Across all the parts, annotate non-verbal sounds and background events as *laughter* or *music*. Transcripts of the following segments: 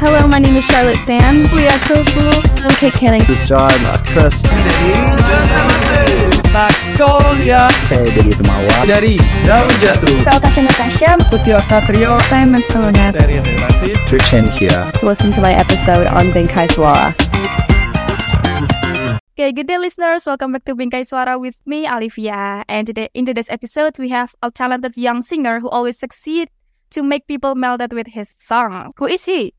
Hello, my name is Charlotte Sands. We are so cool. I'm Kate Canning. This is John, that's Chris. Magnolia Hey, dari Temawa. dari Daun Jatuh Saya Tasha Natasha. Putih Ostatrio Simon Sonet. dari Relasi Trishan here. To listen to my episode on Bingkai Suara. Okay, good day, listeners. Welcome back to Bingkai Suara with me, Olivia. And today, in today's episode, we have a talented young singer who always succeed to make people melted with his song. Who is he?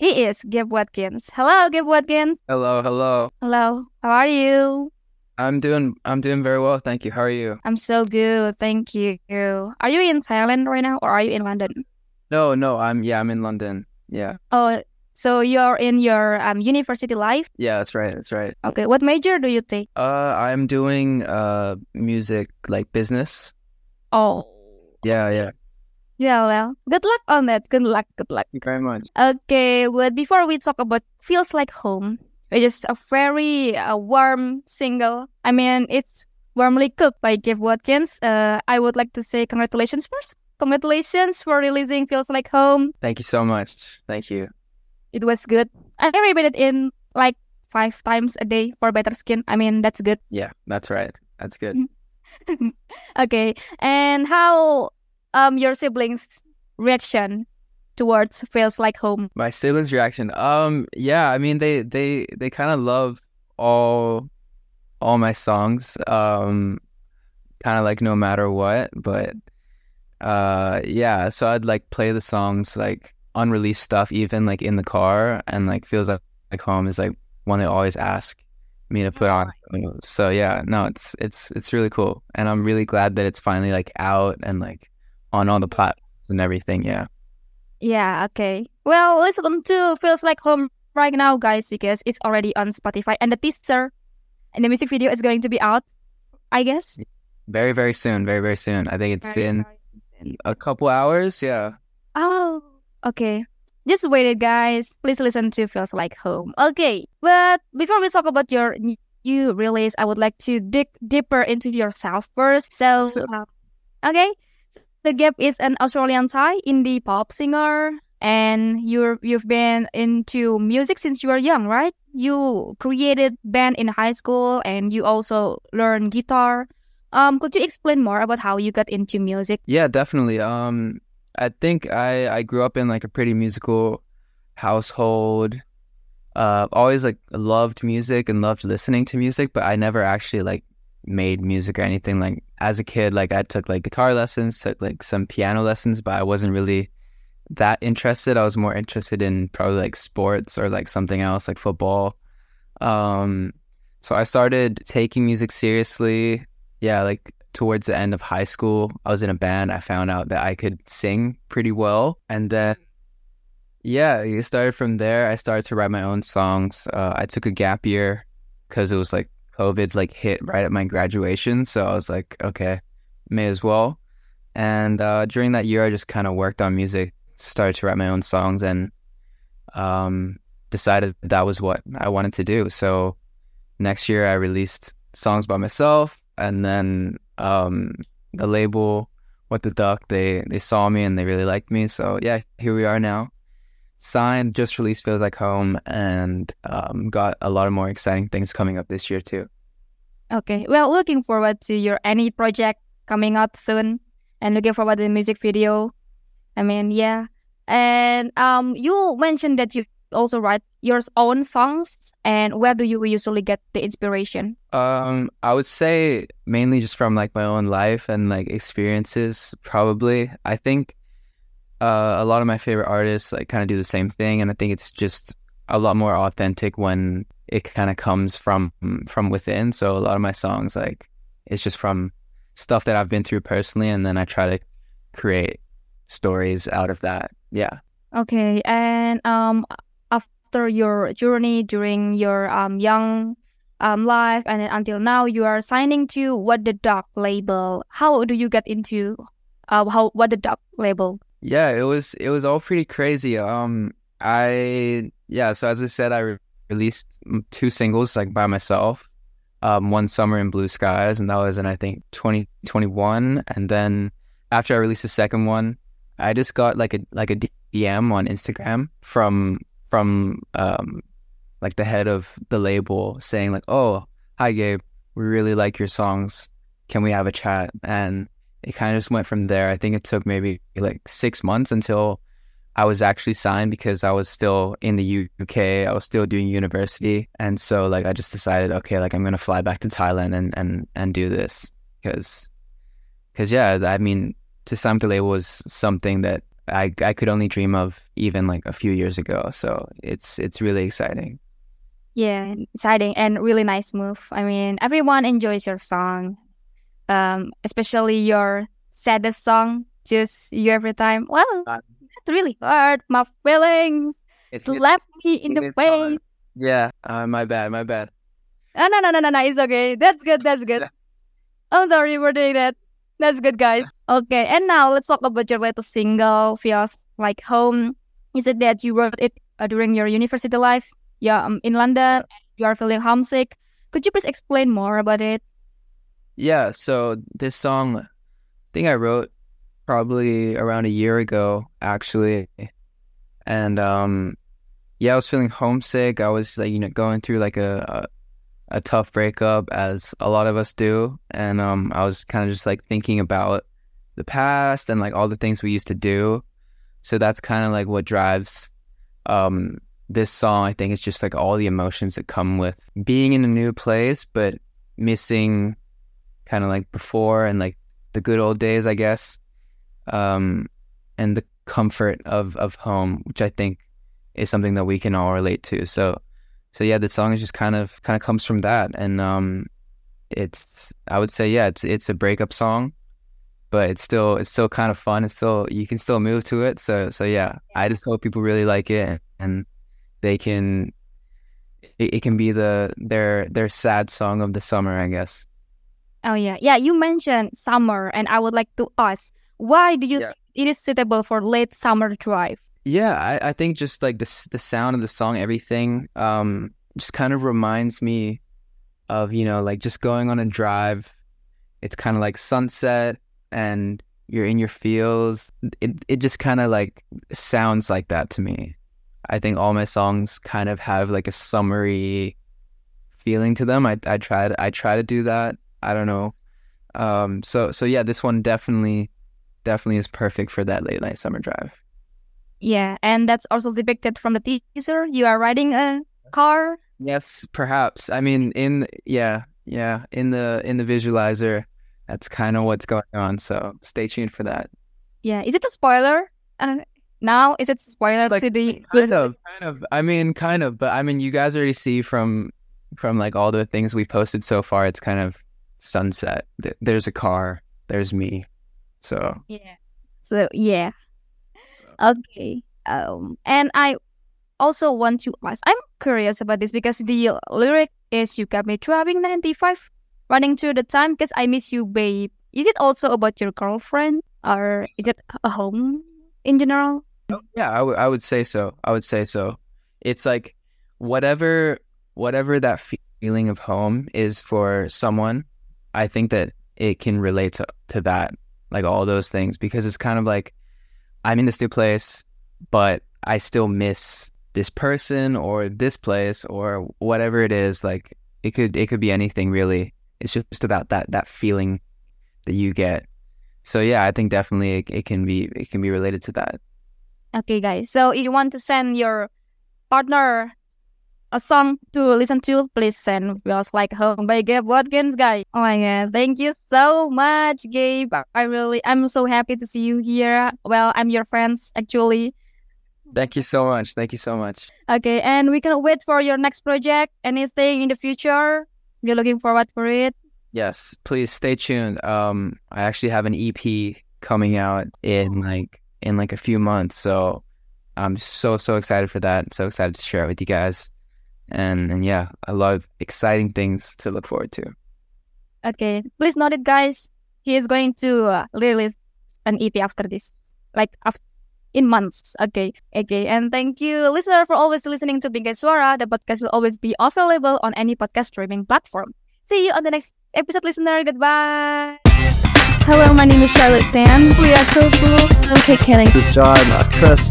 He is Gabe Watkins. Hello, Gabe Watkins. Hello, hello. Hello. How are you? I'm doing I'm doing very well, thank you. How are you? I'm so good, thank you. Are you in Thailand right now, or are you in London? No, no, I'm yeah, I'm in London. Yeah. Oh, so you're in your um university life. Yeah, that's right, that's right. Okay, what major do you take? Uh I'm doing uh music like business. Oh, Yeah, yeah. Yeah. Well, good luck on that. Good luck. Good luck. Thank you very much. Okay, but before we talk about "Feels Like Home," which is a very uh, warm single. I mean, it's warmly cooked by Gabe Watkins. Uh, I would like to say congratulations first. Congratulations for releasing "Feels Like Home." Thank you so much. Thank you. It was good. I repeat it in like five times a day for better skin. I mean, that's good. Yeah, that's right. That's good. *laughs* okay, and how um your siblings' reaction towards "Feels Like Home"? My siblings' reaction. Um yeah, I mean they they they kind of love all all my songs. Um kind of like no matter what, but uh yeah, so I'd like play the songs like unreleased stuff even like in the car and like feels like, like home is like one they always ask me to put on. So yeah, no, it's it's it's really cool. And I'm really glad that it's finally like out and like on all the platforms and everything. Yeah. Yeah, okay. Well, listen to Feels Like Home right now, guys, because it's already on Spotify and the teaser and the music video is going to be out, I guess. Very, very soon. Very, very soon. I think it's in a couple hours. Yeah. Oh, okay. Just wait it, guys. Please listen to Feels Like Home. Okay, but before we talk about your new release, I would like to dig deeper into yourself first. So, So- uh, okay, The Gap is an Australian Thai indie pop singer, and you're you've been into music since you were young, right? You created band in high school, and you also learned guitar. Um, could you explain more about how you got into music? Yeah, definitely. Um, I think I I grew up in like a pretty musical household. Uh, always like loved music and loved listening to music, but I never actually like made music or anything. Like as a kid, like I took like guitar lessons, took like some piano lessons, but I wasn't really that interested. I was more interested in probably like sports or like something else, like football. Um, so I started taking music seriously. Yeah, like towards the end of high school, I was in a band. I found out that I could sing pretty well. And then, yeah, it started from there. I started to write my own songs. Uh, I took a gap year because it was like COVID like hit right at my graduation. So I was like, okay, may as well. And uh, during that year, I just kind of worked on music, started to write my own songs, and um, decided that was what I wanted to do. So next year, I released songs by myself, and then um, the label, What the Duck, they they saw me and they really liked me. So yeah, here we are now. Signed, just released Feels Like Home, and um, got a lot of more exciting things coming up this year too. Okay. Well, looking forward to your any project coming out soon and looking forward to the music video. I mean, yeah. And um you mentioned that you also write your own songs and where do you usually get the inspiration? Um, I would say mainly just from like my own life and like experiences. Probably, I think uh, a lot of my favorite artists like kind of do the same thing, and I think it's just a lot more authentic when it kind of comes from from within. So a lot of my songs like it's just from stuff that I've been through personally, and then I try to create stories out of that. Yeah. Okay. And um after your journey during your um young um life and until now you are signing to What the Duck label. How do you get into uh how What the Duck label? Yeah, it was it was all pretty crazy. Um, I yeah, so as I said, I re- released two singles like by myself. Um, one summer in blue skies, and that was in I think 2021. And then after I released the second one, I just got like a like a DM on Instagram from from um like the head of the label saying like, "Oh, hi Gabe, we really like your songs. Can we have a chat?" And it kind of just went from there. I think it took maybe like six months until I was actually signed because I was still in the UK. I was still doing university, and so like I just decided, okay, like I'm gonna fly back to Thailand and and and do this because because yeah, I mean, label was something that I I could only dream of even like a few years ago. So it's it's really exciting. Yeah, exciting and really nice move. I mean, everyone enjoys your song, um, especially your saddest song, "Just You Every Time." Well, Uh, that really hurt my feelings. It's Slap me in the face. Yeah, uh, my bad, my bad. Oh, no, no, no, no, no. It's okay. That's good. That's good. I'm sorry for doing that. That's good, guys. Okay, and now let's talk about your latest single, Feels Like Home. Is it that you wrote it uh, during your university life? Yeah, um, in London. You are feeling homesick. Could you please explain more about it? Yeah, so this song, I think I wrote probably around a year ago, actually. And um yeah, I was feeling homesick. I was like, you know, going through like a a, a tough breakup as a lot of us do. And um I was kind of just like thinking about the past and like all the things we used to do. So that's kind of like what drives um this song. I think it's just like all the emotions that come with being in a new place but missing kind of like before and like the good old days, I guess, um, and the comfort of of home, which I think is something that we can all relate to. So, so yeah, the song is just kind of kind of comes from that, and um, it's I would say yeah, it's it's a breakup song, but it's still it's still kind of fun. It's still you can still move to it. So so yeah, I just hope people really like it and they can. It, it can be the their their sad song of the summer, I guess. Oh yeah, yeah. You mentioned summer, and I would like to ask, why do you Yeah. think it is suitable for late summer drive? Yeah, I, I think just like the the sound of the song, everything, um, just kind of reminds me of you know like just going on a drive. It's kind of like sunset, and you're in your fields. It it just kind of like sounds like that to me. I think all my songs kind of have like a summery feeling to them. I I try to, I try to do that. I don't know. Um, so so yeah, this one definitely definitely is perfect for that late night summer drive. Yeah, and that's also depicted from the teaser. You are riding a car. Yes, perhaps. I mean, in yeah, yeah, in the in the visualizer, that's kind of what's going on. So stay tuned for that. Yeah, is it a spoiler? Uh, now is it a spoiler Like, to the? Kind of, kind of. I mean, kind of. But I mean, you guys already see from from like all the things we posted so far. It's kind of sunset. There's a car. There's me. So Yeah. So yeah. Okay. Um, and I also want to ask. I'm curious about this because the lyric is "You got me driving 95, running through the time because I miss you, babe." Is it also about your girlfriend, or is it a home in general? Yeah, I would I would say so. I would say so. It's like whatever whatever that feeling of home is for someone, I think that it can relate to, to that, like all those things, because it's kind of like I'm in this new place, but I still miss this person or this place or whatever it is. Like it could it could be anything really. It's just about that that feeling that you get. So yeah, I think definitely it, it can be it can be related to that. Okay, guys. So if you want to send your partner a song to listen to, please send Feels Like Home by Gabe Watkins, guys. Oh my god, thank you so much, Gabe. I really, I'm so happy to see you here. Well, I'm your friends, actually. Thank you so much. Thank you so much. Okay, and we can wait for your next project. Anything in the future? We're looking forward for it. Yes, please stay tuned. Um, I actually have an EP coming out in like in like a few months, so I'm so so excited for that. So excited to share it with you guys, and and yeah, a lot of exciting things to look forward to. Okay, please note it, guys. He is going to uh, release an EP after this, like after in months. Okay, okay, and thank you, listener, for always listening to Bingkai Suara. The podcast will always be available on any podcast streaming platform. See you on the next episode, listener. Goodbye. Hello, my name is Charlotte Sands. We are so cool. I'm Kate Canning. This is John. That's Chris.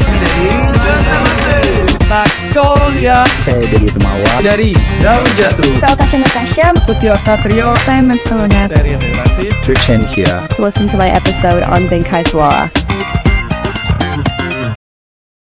Back Victoria Saya dari Temawa. dari Daun Jatuh. Saya Tasha Natasha. Putih Satrio Saya Matsona. dari David. Trishan here. to listen to my episode on Bingkai Suara.